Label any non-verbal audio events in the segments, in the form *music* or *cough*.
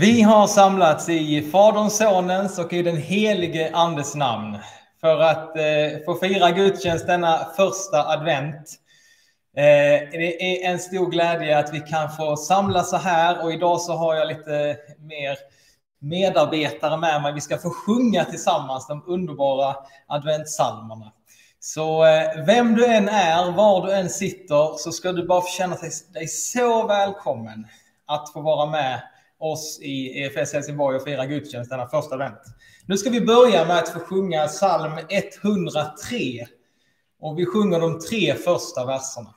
Vi har samlats i Faderns, Sonens och i den helige Andes namn för att eh, få fira gudstjänst denna första advent. Eh, det är en stor glädje att vi kan få samlas så här och idag så har jag lite mer medarbetare med mig. Vi ska få sjunga tillsammans de underbara adventssalmerna. Så eh, vem du än är, var du än sitter, så ska du bara få känna dig så välkommen att få vara med oss i EFS Helsingborg och fira gudstjänst denna första advent. Nu ska vi börja med att få sjunga psalm 103. Och vi sjunger de tre första verserna.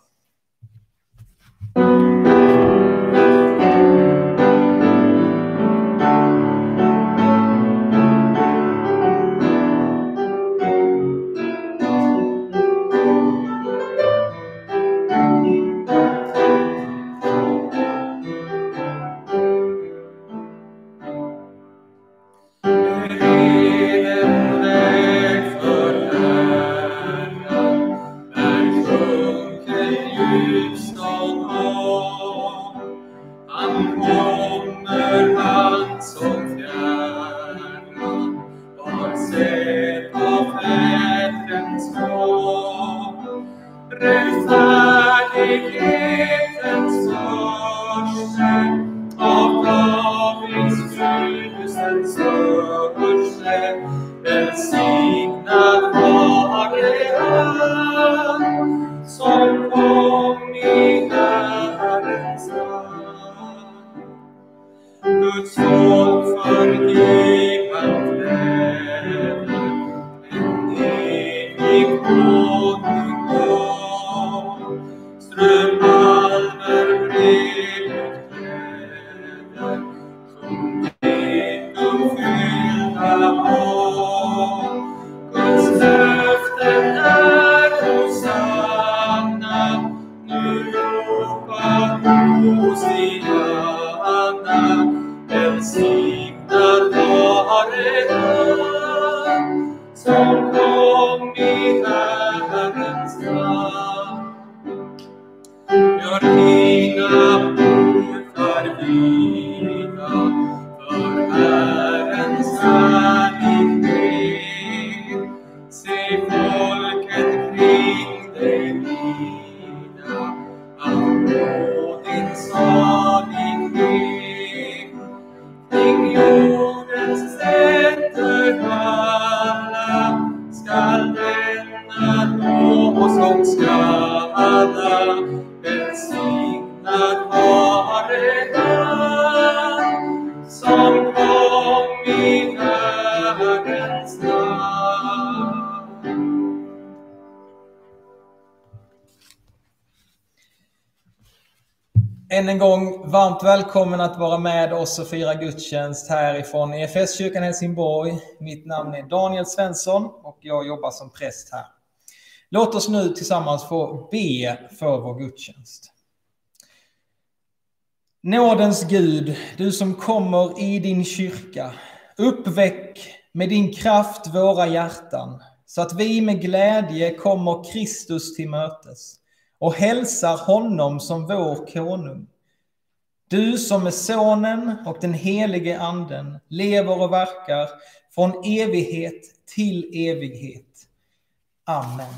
giftens blå. Det som i for deg. En gång varmt välkommen att vara med oss och fira gudstjänst härifrån EFS-kyrkan Helsingborg. Mitt namn är Daniel Svensson och jag jobbar som präst här. Låt oss nu tillsammans få be för vår gudstjänst. Nådens Gud, du som kommer i din kyrka, uppväck med din kraft våra hjärtan så att vi med glädje kommer Kristus till mötes och hälsar honom som vår konung. Du som är sonen och den helige anden lever och verkar från evighet till evighet. Amen.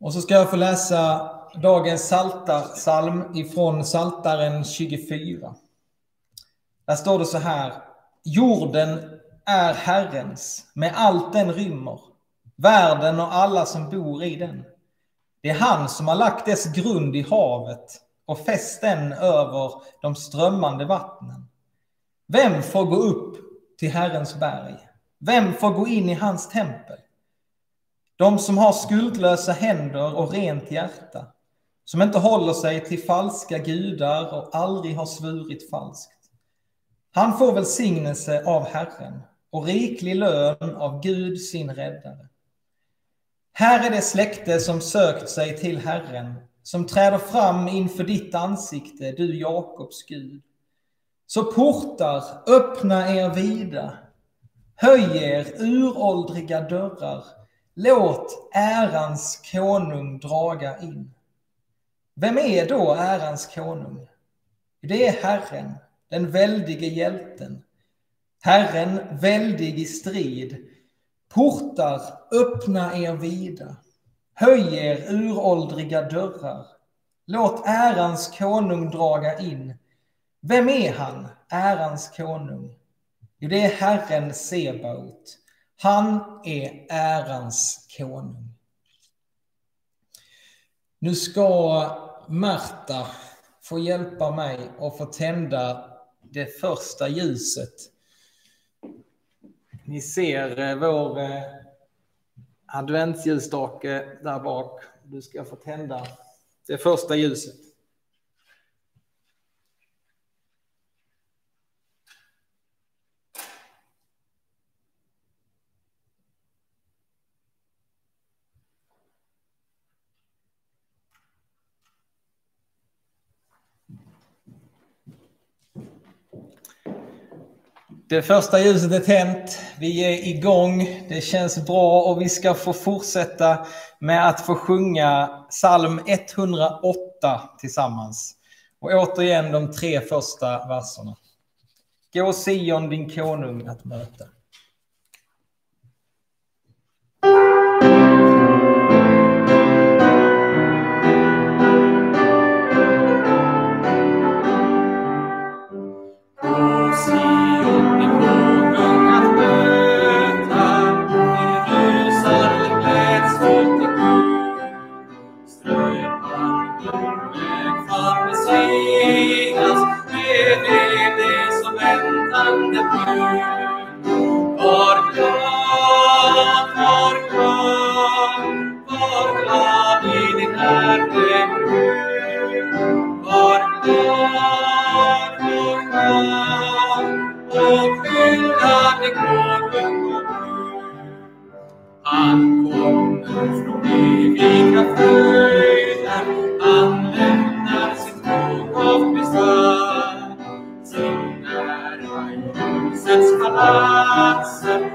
Och så ska jag få läsa dagens saltarsalm ifrån Saltaren 24. Där står det så här. Jorden är Herrens med allt den rymmer världen och alla som bor i den. Det är han som har lagt dess grund i havet och fäst den över de strömmande vattnen. Vem får gå upp till Herrens berg? Vem får gå in i hans tempel? De som har skuldlösa händer och rent hjärta, som inte håller sig till falska gudar och aldrig har svurit falskt. Han får välsignelse av Herren och riklig lön av Gud sin räddare. Här är det släkte som sökt sig till Herren, som träder fram inför ditt ansikte, du Jakobs Gud. Så portar, öppna er vida, höj er uråldriga dörrar, låt ärans konung draga in. Vem är då ärans konung? Det är Herren, den väldige hjälten. Herren väldig i strid. Portar, öppna er vida. Höj er uråldriga dörrar. Låt ärans konung draga in. Vem är han, ärans konung? Jo, det är Herren Sebaot. Han är ärans konung. Nu ska Marta få hjälpa mig att få tända det första ljuset. Ni ser eh, vår eh, adventsljusstake där bak. Du ska få tända det första ljuset. Det första ljuset är tänt. Vi är igång. Det känns bra och vi ska få fortsätta med att få sjunga psalm 108 tillsammans. Och återigen de tre första verserna. Gå Sion din konung att möta. Sets palats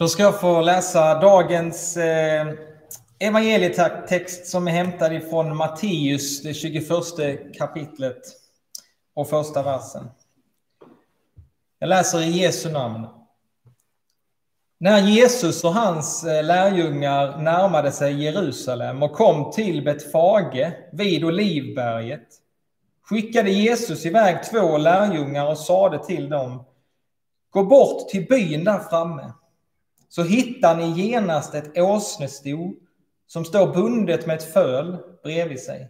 Då ska jag få läsa dagens eh, evangelietext som är hämtad ifrån Matteus, det 21 kapitlet och första versen. Jag läser i Jesu namn. När Jesus och hans eh, lärjungar närmade sig Jerusalem och kom till Betfage vid Olivberget skickade Jesus iväg två lärjungar och sade till dem Gå bort till byn där framme så hittar ni genast ett åsnesto som står bundet med ett föl bredvid sig.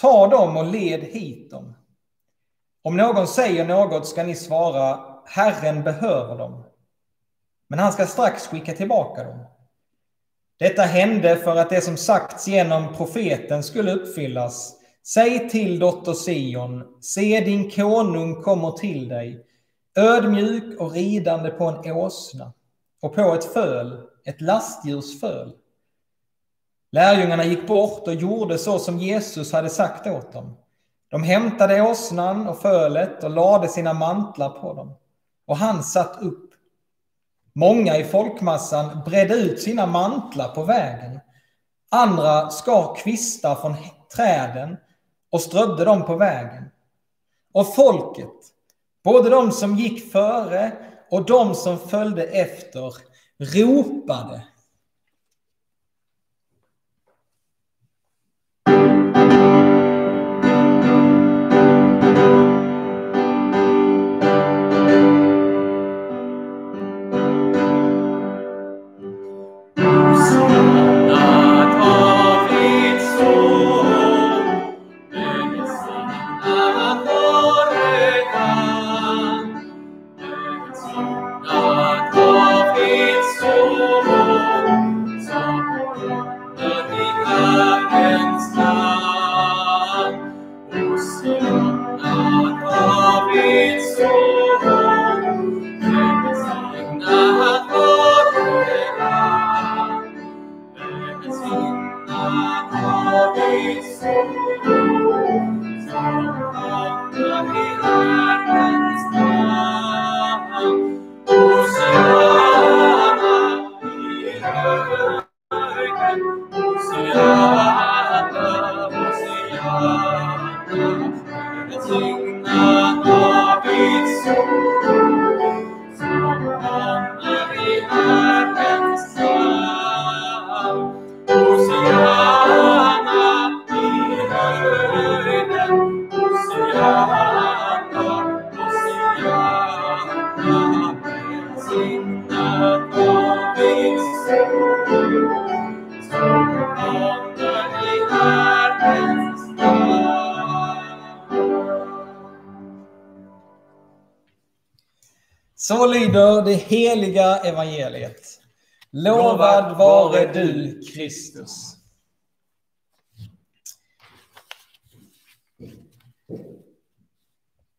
Ta dem och led hit dem. Om någon säger något ska ni svara Herren behöver dem. Men han ska strax skicka tillbaka dem. Detta hände för att det som sagts genom profeten skulle uppfyllas. Säg till dotter Sion, se din konung kommer till dig, ödmjuk och ridande på en åsna och på ett föl, ett lastdjurs föl. Lärjungarna gick bort och gjorde så som Jesus hade sagt åt dem. De hämtade åsnan och fölet och lade sina mantlar på dem. Och han satt upp. Många i folkmassan bredde ut sina mantlar på vägen. Andra skar kvistar från träden och strödde dem på vägen. Och folket, både de som gick före och de som följde efter, ropade. Så lyder det heliga evangeliet. Lovad vare du, Kristus.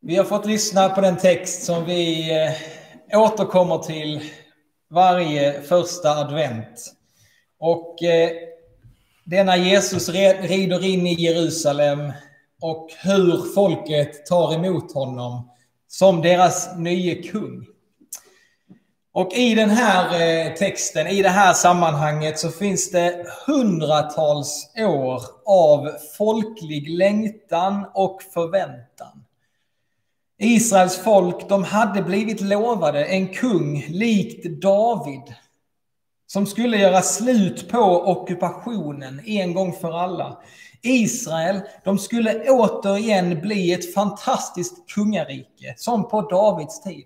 Vi har fått lyssna på den text som vi eh, återkommer till varje första advent. Och det är när Jesus rider in i Jerusalem och hur folket tar emot honom som deras nye kung. Och i den här eh, texten, i det här sammanhanget så finns det hundratals år av folklig längtan och förväntan. Israels folk, de hade blivit lovade en kung likt David som skulle göra slut på ockupationen en gång för alla. Israel, de skulle återigen bli ett fantastiskt kungarike, som på Davids tid.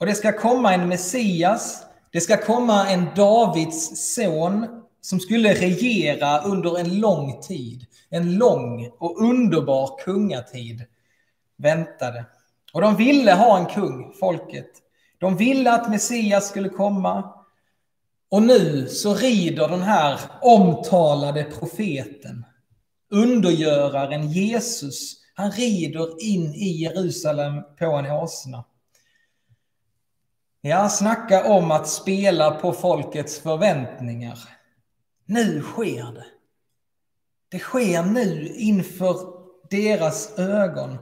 Och det ska komma en Messias, det ska komma en Davids son som skulle regera under en lång tid. En lång och underbar kungatid väntade. Och de ville ha en kung, folket. De ville att Messias skulle komma. Och nu så rider den här omtalade profeten, undergöraren Jesus, han rider in i Jerusalem på en åsna. Ja, snacka om att spela på folkets förväntningar. Nu sker det. Det sker nu inför deras ögon.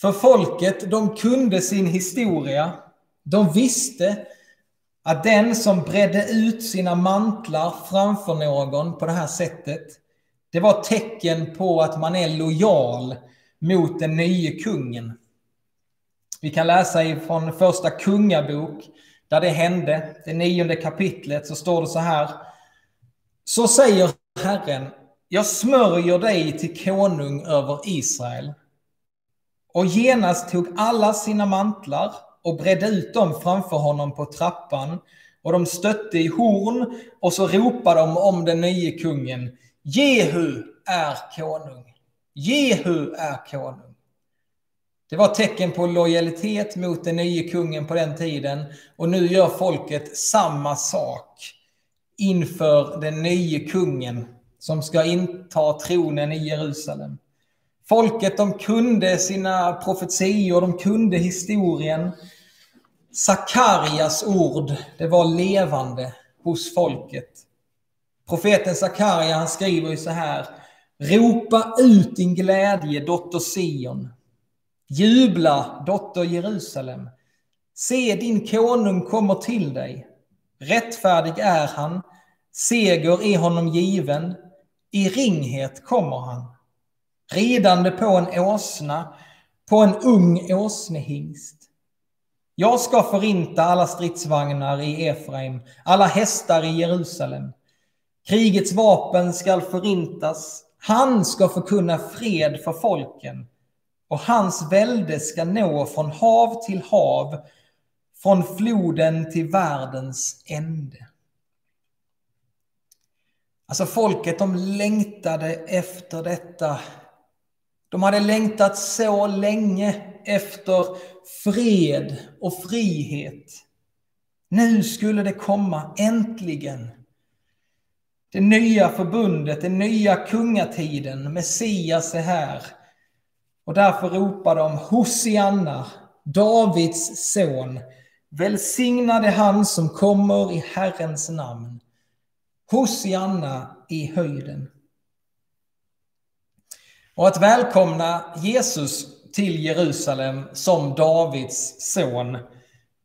För folket, de kunde sin historia. De visste att den som bredde ut sina mantlar framför någon på det här sättet, det var tecken på att man är lojal mot den nye kungen. Vi kan läsa ifrån första kungabok där det hände, det nionde kapitlet, så står det så här. Så säger Herren, jag smörjer dig till konung över Israel. Och genast tog alla sina mantlar och bredde ut dem framför honom på trappan. Och de stötte i horn och så ropade de om den nye kungen. Jehu är konung. Jehu är konung. Det var tecken på lojalitet mot den nye kungen på den tiden. Och nu gör folket samma sak inför den nye kungen som ska inta tronen i Jerusalem. Folket de kunde sina profetior, de kunde historien. Sakarias ord, det var levande hos folket. Profeten Sakaria han skriver ju så här. Ropa ut din glädje, dotter Sion. Jubla, dotter Jerusalem. Se, din konung kommer till dig. Rättfärdig är han. Seger är honom given. I ringhet kommer han. Ridande på en åsna, på en ung åsnehingst. Jag ska förinta alla stridsvagnar i Efraim, alla hästar i Jerusalem. Krigets vapen skall förintas. Han ska förkunna fred för folken och hans välde ska nå från hav till hav, från floden till världens ände. Alltså folket, de längtade efter detta. De hade längtat så länge efter fred och frihet. Nu skulle det komma, äntligen. Det nya förbundet, den nya kungatiden, Messias är här. Och därför ropar de Hosianna, Davids son. Välsignade han som kommer i Herrens namn. Hosianna i höjden. Och att välkomna Jesus till Jerusalem som Davids son,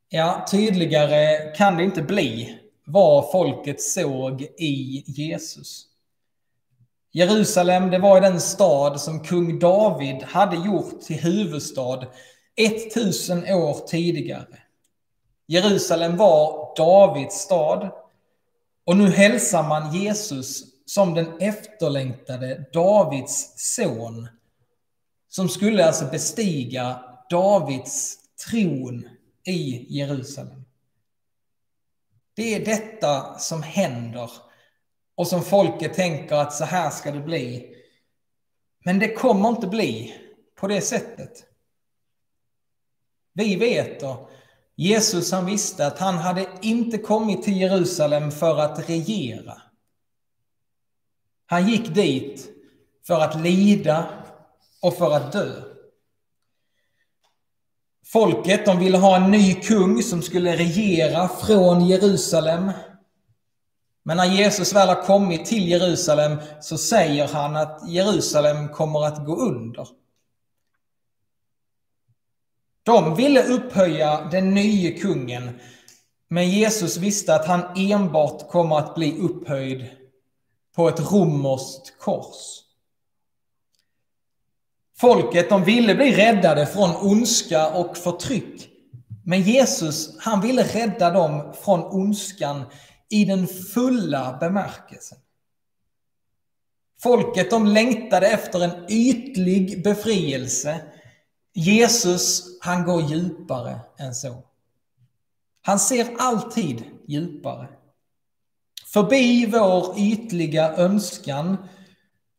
ja, tydligare kan det inte bli vad folket såg i Jesus. Jerusalem, det var den stad som kung David hade gjort till huvudstad 1000 år tidigare. Jerusalem var Davids stad och nu hälsar man Jesus som den efterlängtade Davids son som skulle alltså bestiga Davids tron i Jerusalem. Det är detta som händer och som folket tänker att så här ska det bli. Men det kommer inte bli på det sättet. Vi vet och Jesus han visste att han hade inte kommit till Jerusalem för att regera. Han gick dit för att lida och för att dö. Folket de ville ha en ny kung som skulle regera från Jerusalem men när Jesus väl har kommit till Jerusalem så säger han att Jerusalem kommer att gå under. De ville upphöja den nye kungen, men Jesus visste att han enbart kommer att bli upphöjd på ett romerskt kors. Folket de ville bli räddade från ondska och förtryck. Men Jesus, han ville rädda dem från ondskan i den fulla bemärkelsen. Folket de längtade efter en ytlig befrielse. Jesus, han går djupare än så. Han ser alltid djupare. Förbi vår ytliga önskan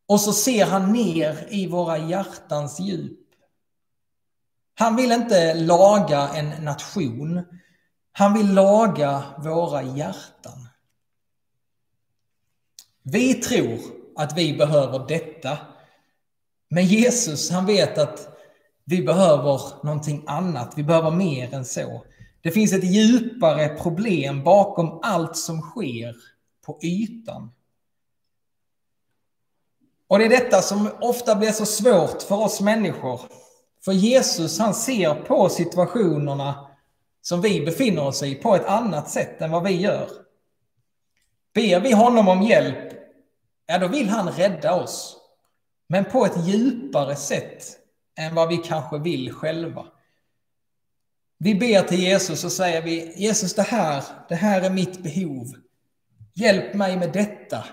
och så ser han ner i våra hjärtans djup. Han vill inte laga en nation. Han vill laga våra hjärtan. Vi tror att vi behöver detta. Men Jesus, han vet att vi behöver någonting annat. Vi behöver mer än så. Det finns ett djupare problem bakom allt som sker på ytan. Och det är detta som ofta blir så svårt för oss människor. För Jesus, han ser på situationerna som vi befinner oss i på ett annat sätt än vad vi gör. Ber vi honom om hjälp, ja då vill han rädda oss. Men på ett djupare sätt än vad vi kanske vill själva. Vi ber till Jesus och säger vi, Jesus det här, det här är mitt behov. Hjälp mig med detta.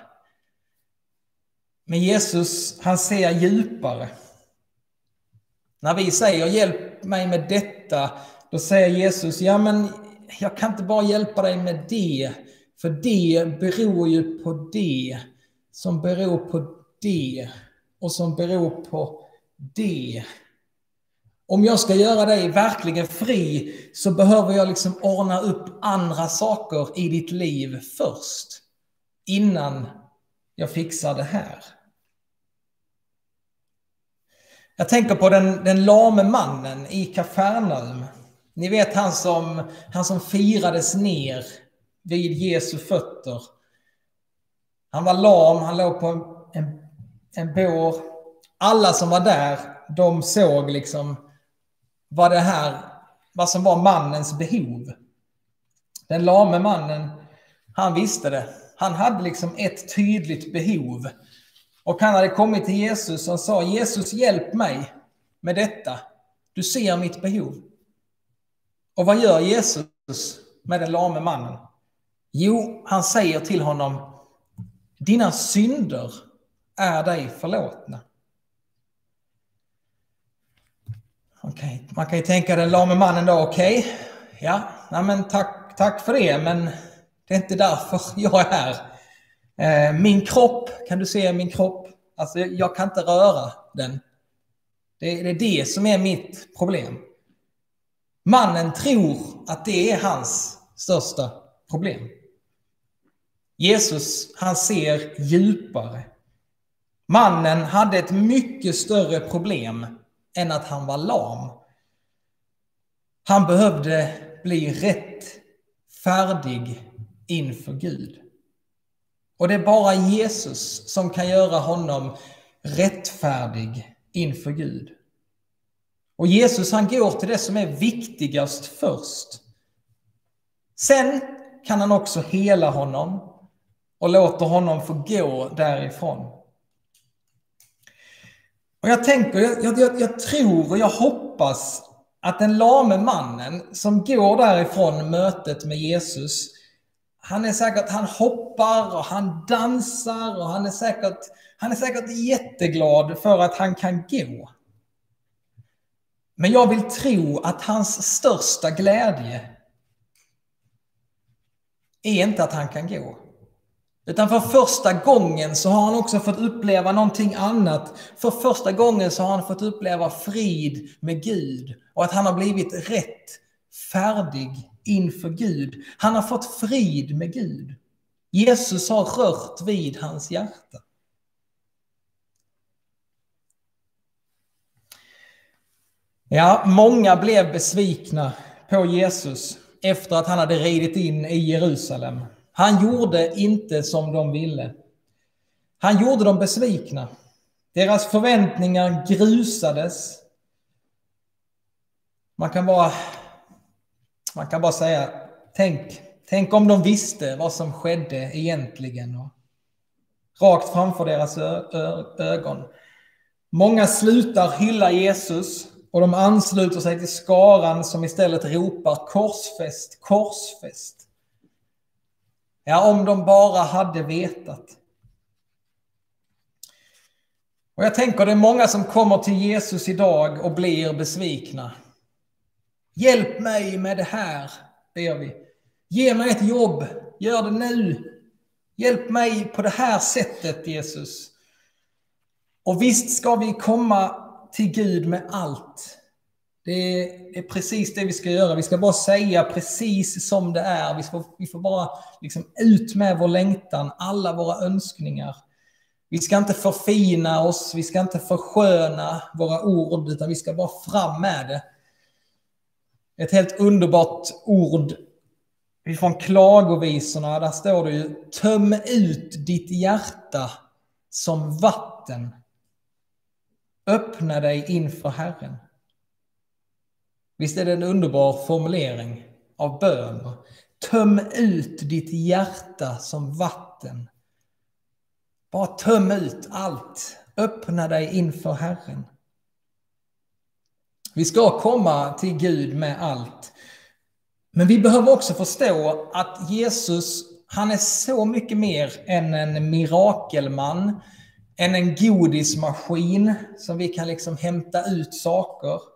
Men Jesus, han ser djupare. När vi säger hjälp mig med detta, då säger Jesus, ja men jag kan inte bara hjälpa dig med det, för det beror ju på det, som beror på det, och som beror på det. Om jag ska göra dig verkligen fri så behöver jag liksom ordna upp andra saker i ditt liv först, innan jag fixar det här. Jag tänker på den, den lame mannen i Kafarnaum. Ni vet han som, han som firades ner vid Jesu fötter. Han var lam, han låg på en, en, en bår. Alla som var där, de såg liksom vad det här, vad som var mannens behov. Den lame mannen, han visste det. Han hade liksom ett tydligt behov. Och han hade kommit till Jesus och sa Jesus hjälp mig med detta. Du ser mitt behov. Och vad gör Jesus med den lame mannen? Jo, han säger till honom Dina synder är dig förlåtna. Okay. Man kan ju tänka den lame mannen då, okej, okay. ja, nej, men tack, tack för det, men det är inte därför *laughs* jag är här. Eh, min kropp, kan du se min kropp? Alltså, jag kan inte röra den. Det, det är det som är mitt problem. Mannen tror att det är hans största problem. Jesus, han ser djupare. Mannen hade ett mycket större problem än att han var lam. Han behövde bli rätt färdig inför Gud. Och det är bara Jesus som kan göra honom rättfärdig inför Gud. Och Jesus han går till det som är viktigast först. Sen kan han också hela honom och låter honom få gå därifrån. Och jag tänker, jag, jag, jag tror och jag hoppas att den lame mannen som går därifrån mötet med Jesus, han är säkert, han hoppar och han dansar och han är säkert, han är säkert jätteglad för att han kan gå. Men jag vill tro att hans största glädje är inte att han kan gå. Utan för första gången så har han också fått uppleva någonting annat. För första gången så har han fått uppleva frid med Gud och att han har blivit rätt, färdig inför Gud. Han har fått frid med Gud. Jesus har rört vid hans hjärta. Ja, många blev besvikna på Jesus efter att han hade ridit in i Jerusalem. Han gjorde inte som de ville. Han gjorde dem besvikna. Deras förväntningar grusades. Man kan bara, man kan bara säga, tänk, tänk om de visste vad som skedde egentligen. Och rakt framför deras ögon. Många slutar hylla Jesus och de ansluter sig till skaran som istället ropar korsfäst, korsfäst. Ja, om de bara hade vetat. Och jag tänker det är många som kommer till Jesus idag och blir besvikna. Hjälp mig med det här, ber vi. Ge mig ett jobb, gör det nu. Hjälp mig på det här sättet, Jesus. Och visst ska vi komma till Gud med allt. Det är precis det vi ska göra. Vi ska bara säga precis som det är. Vi, ska, vi får bara liksom ut med vår längtan, alla våra önskningar. Vi ska inte förfina oss, vi ska inte försköna våra ord, utan vi ska bara fram med det. Ett helt underbart ord från klagovisorna, där står det ju töm ut ditt hjärta som vatten. Öppna dig inför Herren. Visst är det en underbar formulering? av bön? Töm ut ditt hjärta som vatten. Bara töm ut allt. Öppna dig inför Herren. Vi ska komma till Gud med allt. Men vi behöver också förstå att Jesus, han är så mycket mer än en mirakelman, än en godismaskin som vi kan liksom hämta ut saker.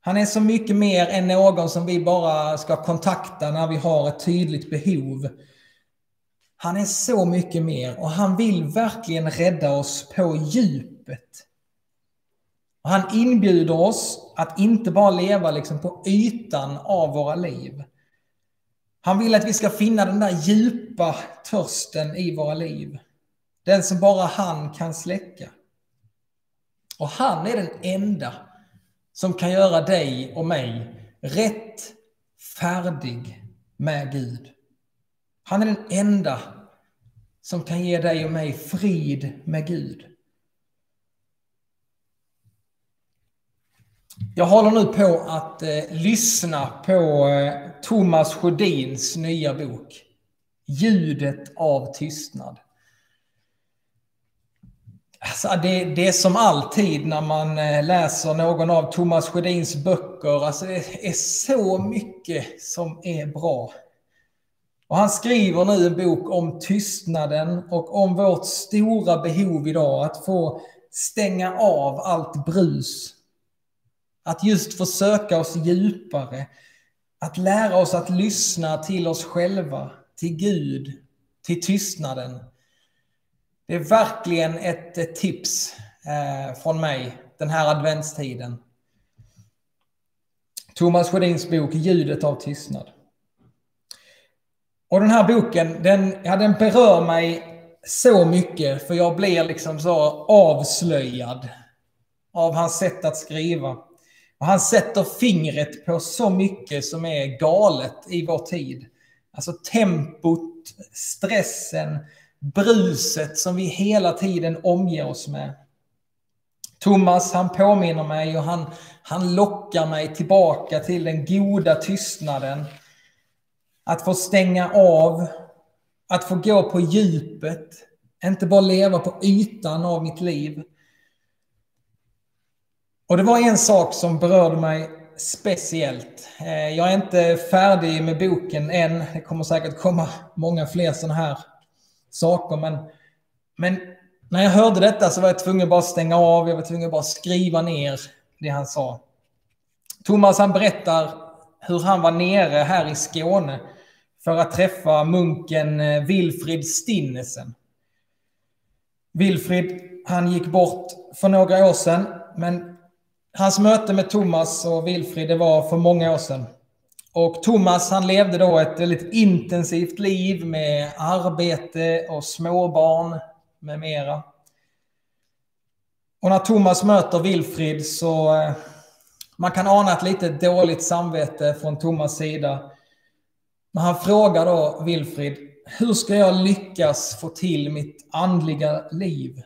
Han är så mycket mer än någon som vi bara ska kontakta när vi har ett tydligt behov. Han är så mycket mer och han vill verkligen rädda oss på djupet. Och han inbjuder oss att inte bara leva liksom på ytan av våra liv. Han vill att vi ska finna den där djupa törsten i våra liv. Den som bara han kan släcka. Och han är den enda som kan göra dig och mig rätt färdig med Gud. Han är den enda som kan ge dig och mig frid med Gud. Jag håller nu på att eh, lyssna på eh, Thomas Sjödins nya bok Ljudet av tystnad. Alltså det, det är som alltid när man eh, läser någon av Thomas Sjödins böcker. Alltså det är så mycket som är bra. Och han skriver nu en bok om tystnaden och om vårt stora behov idag att få stänga av allt brus. Att just försöka oss djupare. Att lära oss att lyssna till oss själva, till Gud, till tystnaden. Det är verkligen ett, tips eh, från mig den här adventstiden. Thomas Sjödins bok Ljudet av tystnad. Och den här boken, den, ja, den berör mig så mycket för jag blir liksom så avslöjad av hans sätt att skriva. Och han sätter fingret på så mycket som är galet i vår tid. Alltså tempot, stressen, bruset som vi hela tiden omger oss med. Thomas, han påminner mig och han, han lockar mig tillbaka till den goda tystnaden. Att få stänga av, att få gå på djupet, inte bara leva på ytan av mitt liv. Och det var en sak som berörde mig speciellt. Eh, jag är inte färdig med boken än. Det kommer säkert komma många fler sådana här saker. Men, men när jag hörde detta så var jag tvungen att bara stänga av. Jag var tvungen att bara skriva ner det han sa. Thomas han berättar hur han var nere här i Skåne för att träffa munken eh, Wilfrid Stinnesen. Wilfrid, han gick bort för några år sedan, men hans möte med Thomas och Wilfrid, det var för många år sedan. Och Thomas han levde då ett väldigt intensivt liv med arbete och småbarn med mera. Och när Thomas möter Wilfrid så eh, man kan ana ett lite dåligt samvete från Thomas sida. Men han frågar då Wilfrid, hur ska jag lyckas få till mitt andliga liv?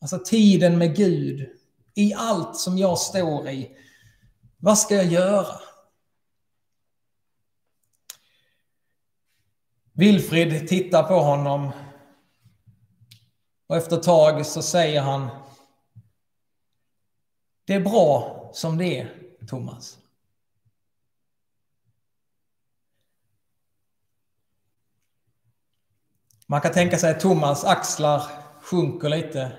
Alltså tiden med Gud, i allt som jag står i. Vad ska jag göra? Wilfrid tittar på honom och efter ett tag så säger han Det är bra som det är, Thomas. Man kan tänka sig att Thomas axlar sjunker lite.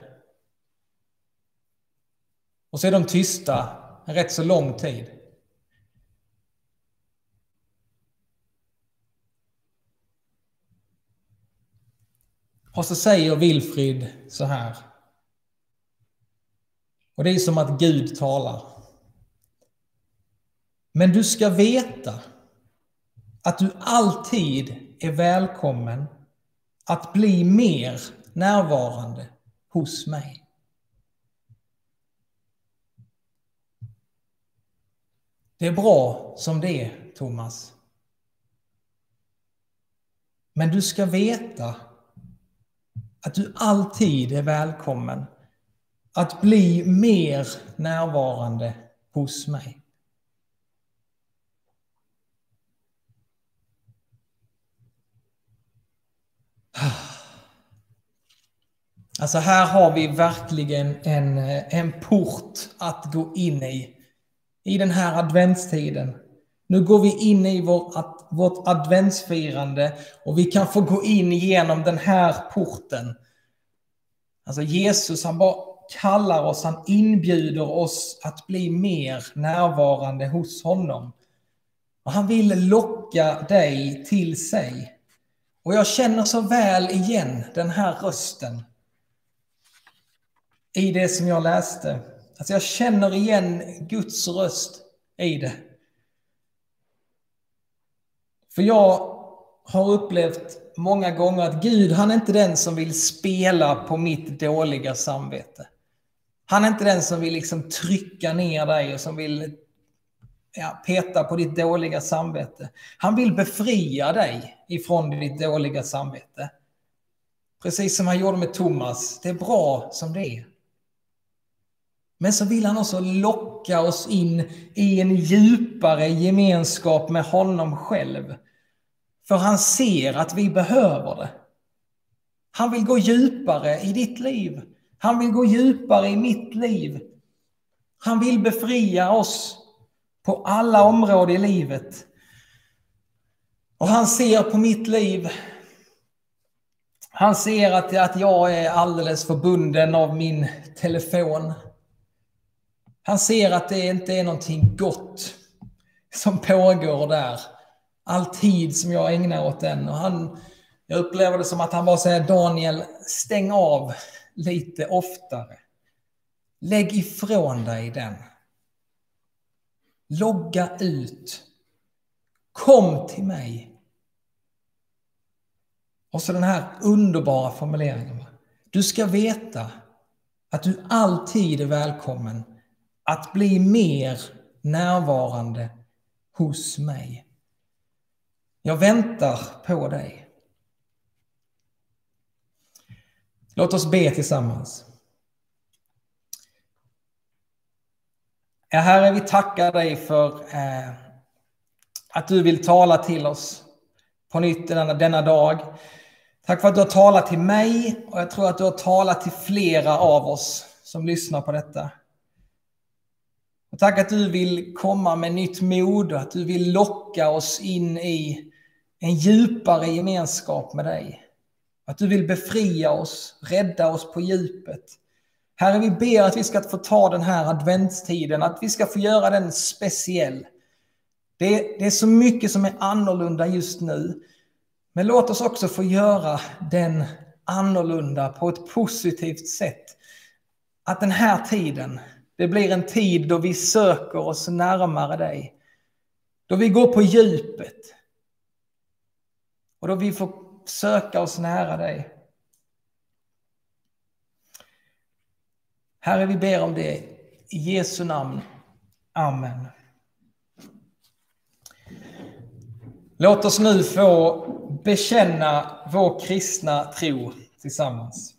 Och så är de tysta en rätt så lång tid. Och så säger Wilfrid så här. Och det är som att Gud talar. Men du ska veta att du alltid är välkommen att bli mer närvarande hos mig. Det är bra som det är, Thomas. Men du ska veta att du alltid är välkommen att bli mer närvarande hos mig. Alltså här har vi verkligen en, en port att gå in i. I den här adventstiden. Nu går vi in i vår, vårt adventsfirande och vi kan få gå in genom den här porten. Alltså Jesus han bara kallar oss, han inbjuder oss att bli mer närvarande hos honom. Och han vill locka dig till sig. Och jag känner så väl igen den här rösten i det som jag läste. Alltså jag känner igen Guds röst i det. För jag har upplevt många gånger att Gud, han är inte den som vill spela på mitt dåliga samvete. Han är inte den som vill liksom trycka ner dig och som vill ja, peta på ditt dåliga samvete. Han vill befria dig ifrån ditt dåliga samvete. Precis som han gjorde med Thomas. Det är bra som det är. Men så vill han också locka oss in i en djupare gemenskap med honom själv. För han ser att vi behöver det. Han vill gå djupare i ditt liv. Han vill gå djupare i mitt liv. Han vill befria oss på alla områden i livet. Och han ser på mitt liv. Han ser att, att jag är alldeles förbunden av min telefon. Han ser att det inte är någonting gott som pågår där. All tid som jag ägnar åt den. Och han, jag upplever det som att han bara säger Daniel, stäng av lite oftare. Lägg ifrån dig den. Logga ut. Kom till mig. Och så den här underbara formuleringen. Du ska veta att du alltid är välkommen att bli mer närvarande hos mig. Jag väntar på dig. Låt oss be tillsammans. Ja, Herre, vi tackar dig för eh, att du vill tala till oss på nytt denna, denna dag. Tack för att du har talat till mig och jag tror att du har talat till flera av oss som lyssnar på detta. Och tack att du vill komma med nytt mod och att du vill locka oss in i en djupare gemenskap med dig. Att du vill befria oss, rädda oss på djupet. Herre, vi ber att vi ska få ta den här adventstiden, att vi ska få göra den speciell. Det är, det är så mycket som är annorlunda just nu. Men låt oss också få göra den annorlunda på ett positivt sätt. Att den här tiden, det blir en tid då vi söker oss närmare dig. Då vi går på djupet. Och då vi får söka oss nära dig. Herre, vi ber om det i Jesu namn. Amen. Låt oss nu få bekänna vår kristna tro tillsammans.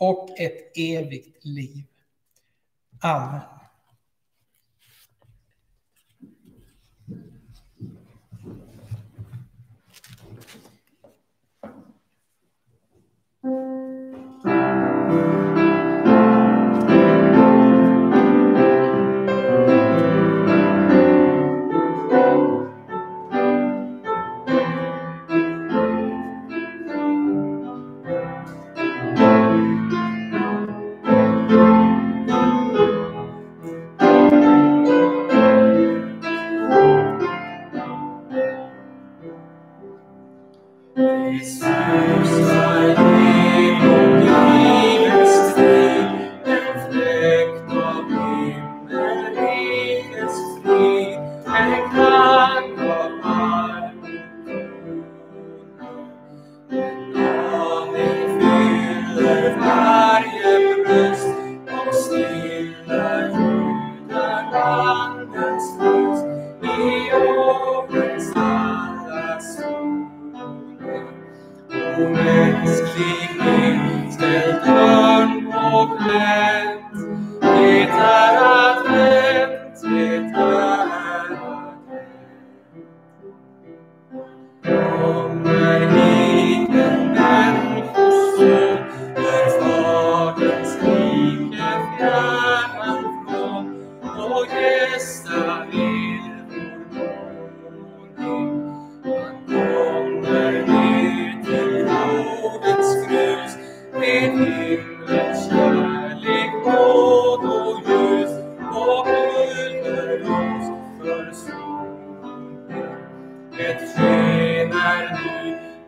och ett evigt liv. Amen. It's skenar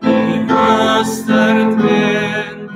nu i öster den.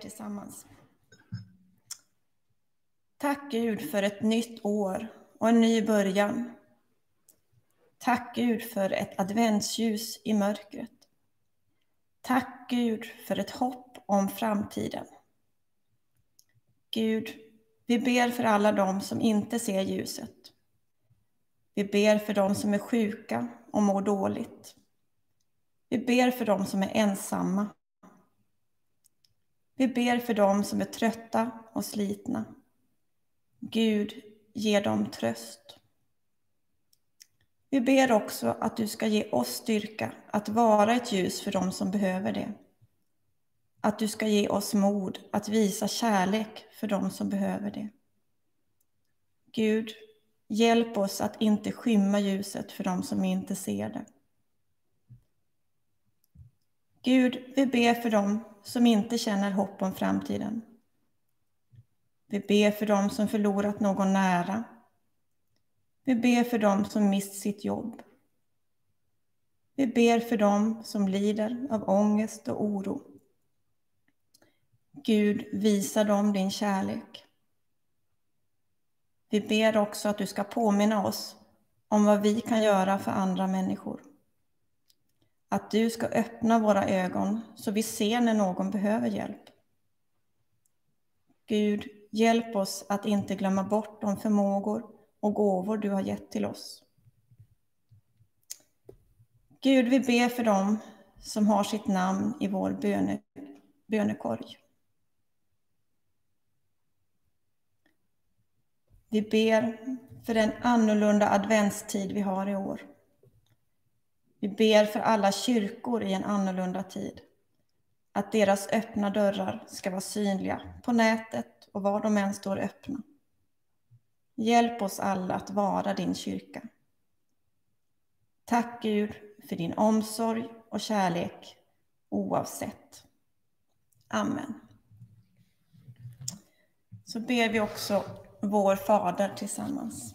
Tillsammans. Tack Gud för ett nytt år och en ny början. Tack Gud för ett adventsljus i mörkret. Tack Gud för ett hopp om framtiden. Gud, vi ber för alla dem som inte ser ljuset. Vi ber för dem som är sjuka och mår dåligt. Vi ber för dem som är ensamma. Vi ber för dem som är trötta och slitna. Gud, ge dem tröst. Vi ber också att du ska ge oss styrka att vara ett ljus för dem som behöver det. Att du ska ge oss mod att visa kärlek för dem som behöver det. Gud, hjälp oss att inte skymma ljuset för dem som inte ser det. Gud, vi ber för dem som inte känner hopp om framtiden. Vi ber för dem som förlorat någon nära. Vi ber för dem som mist sitt jobb. Vi ber för dem som lider av ångest och oro. Gud, visa dem din kärlek. Vi ber också att du ska påminna oss om vad vi kan göra för andra människor. Att du ska öppna våra ögon så vi ser när någon behöver hjälp. Gud, hjälp oss att inte glömma bort de förmågor och gåvor du har gett till oss. Gud, vi ber för dem som har sitt namn i vår böne, bönekorg. Vi ber för den annorlunda adventstid vi har i år. Vi ber för alla kyrkor i en annorlunda tid. Att deras öppna dörrar ska vara synliga på nätet och var de än står öppna. Hjälp oss alla att vara din kyrka. Tack Gud för din omsorg och kärlek oavsett. Amen. Så ber vi också vår Fader tillsammans.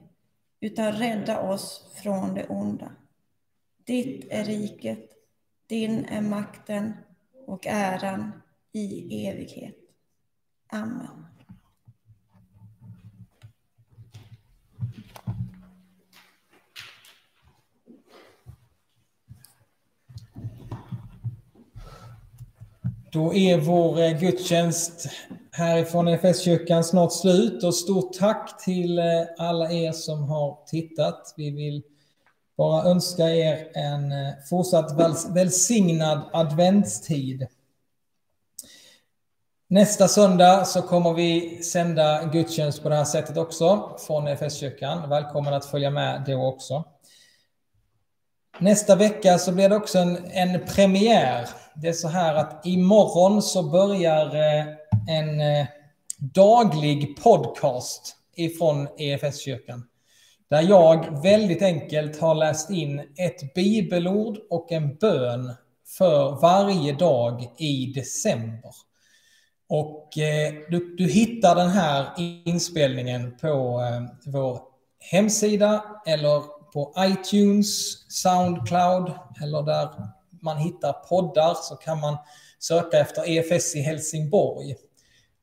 utan rädda oss från det onda. Ditt är riket, din är makten och äran i evighet. Amen. Då är vår eh, gudstjänst härifrån EFS-kyrkan snart slut och stort tack till eh, alla er som har tittat. Vi vill bara önska er en eh, fortsatt välsignad adventstid. Nästa söndag så kommer vi sända gudstjänst på det här sättet också från EFS-kyrkan. Välkommen att följa med då också. Nästa vecka så blir det också en, en premiär. Det är så här att imorgon så börjar eh, en eh, daglig podcast ifrån EFS-kyrkan. Där jag väldigt enkelt har läst in ett bibelord och en bön för varje dag i december. Och eh, du, du hittar den här inspelningen på eh, vår hemsida eller på iTunes, Soundcloud eller där man hittar poddar så kan man söka efter EFS i Helsingborg.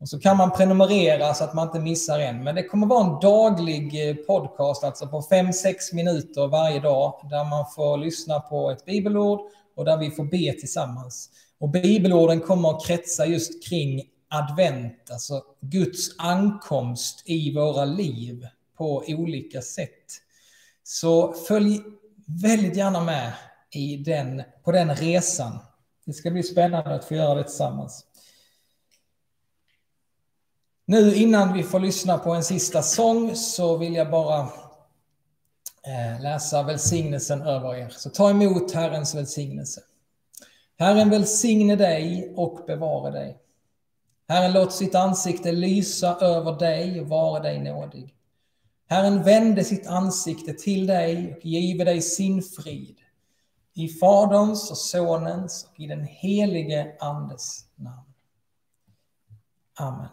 Och så kan man prenumerera så att man inte missar en. Men det kommer vara en daglig eh, podcast, alltså på 5-6 minuter varje dag, där man får lyssna på ett bibelord och där vi får be tillsammans. Och bibelorden kommer att kretsa just kring advent, alltså Guds ankomst i våra liv på olika sätt. Så följ väldigt gärna med i den, på den resan. Det ska bli spännande att få göra det tillsammans. Nu innan vi får lyssna på en sista sång så vill jag bara eh, läsa välsignelsen över er. Så ta emot Herrens välsignelse. Herren välsigne dig och bevara dig. Herren låt sitt ansikte lysa över dig och vara dig nådig. Herren vände sitt ansikte till dig och give dig sin frid. I Faderns och Sonens och i den helige Andes namn. Amen.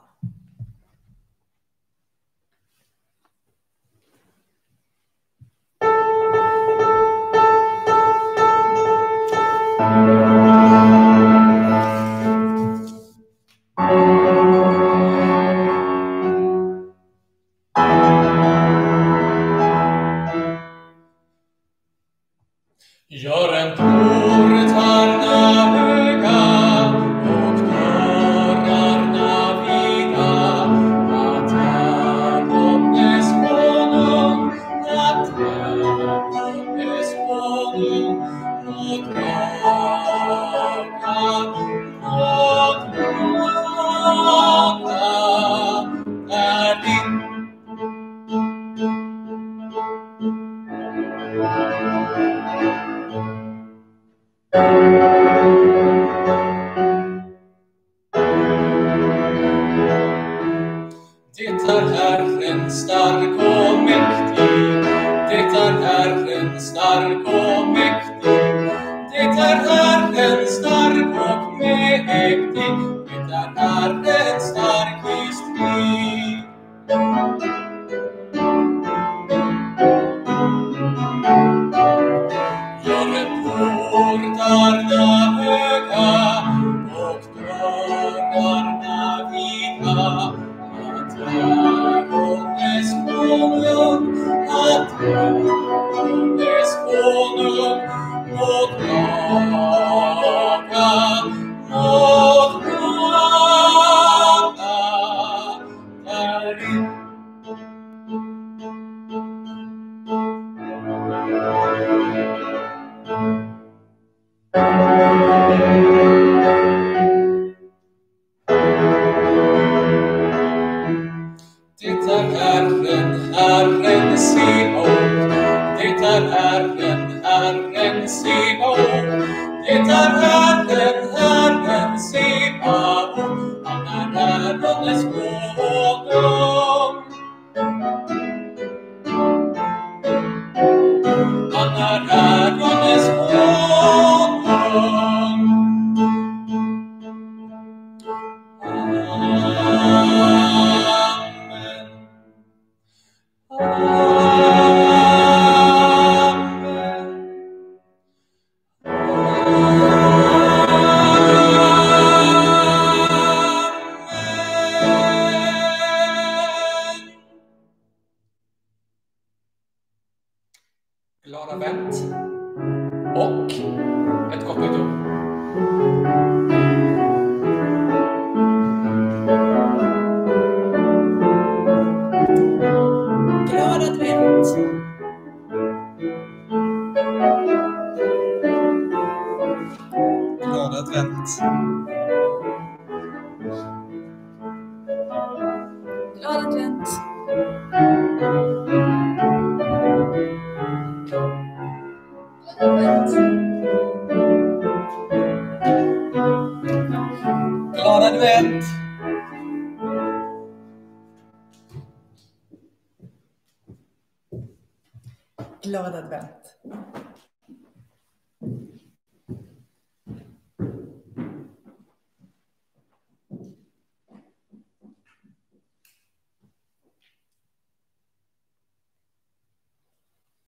Det är Herren stark och mäktig. Det är Herren stark och mäktig. Det är Herren stark goodness.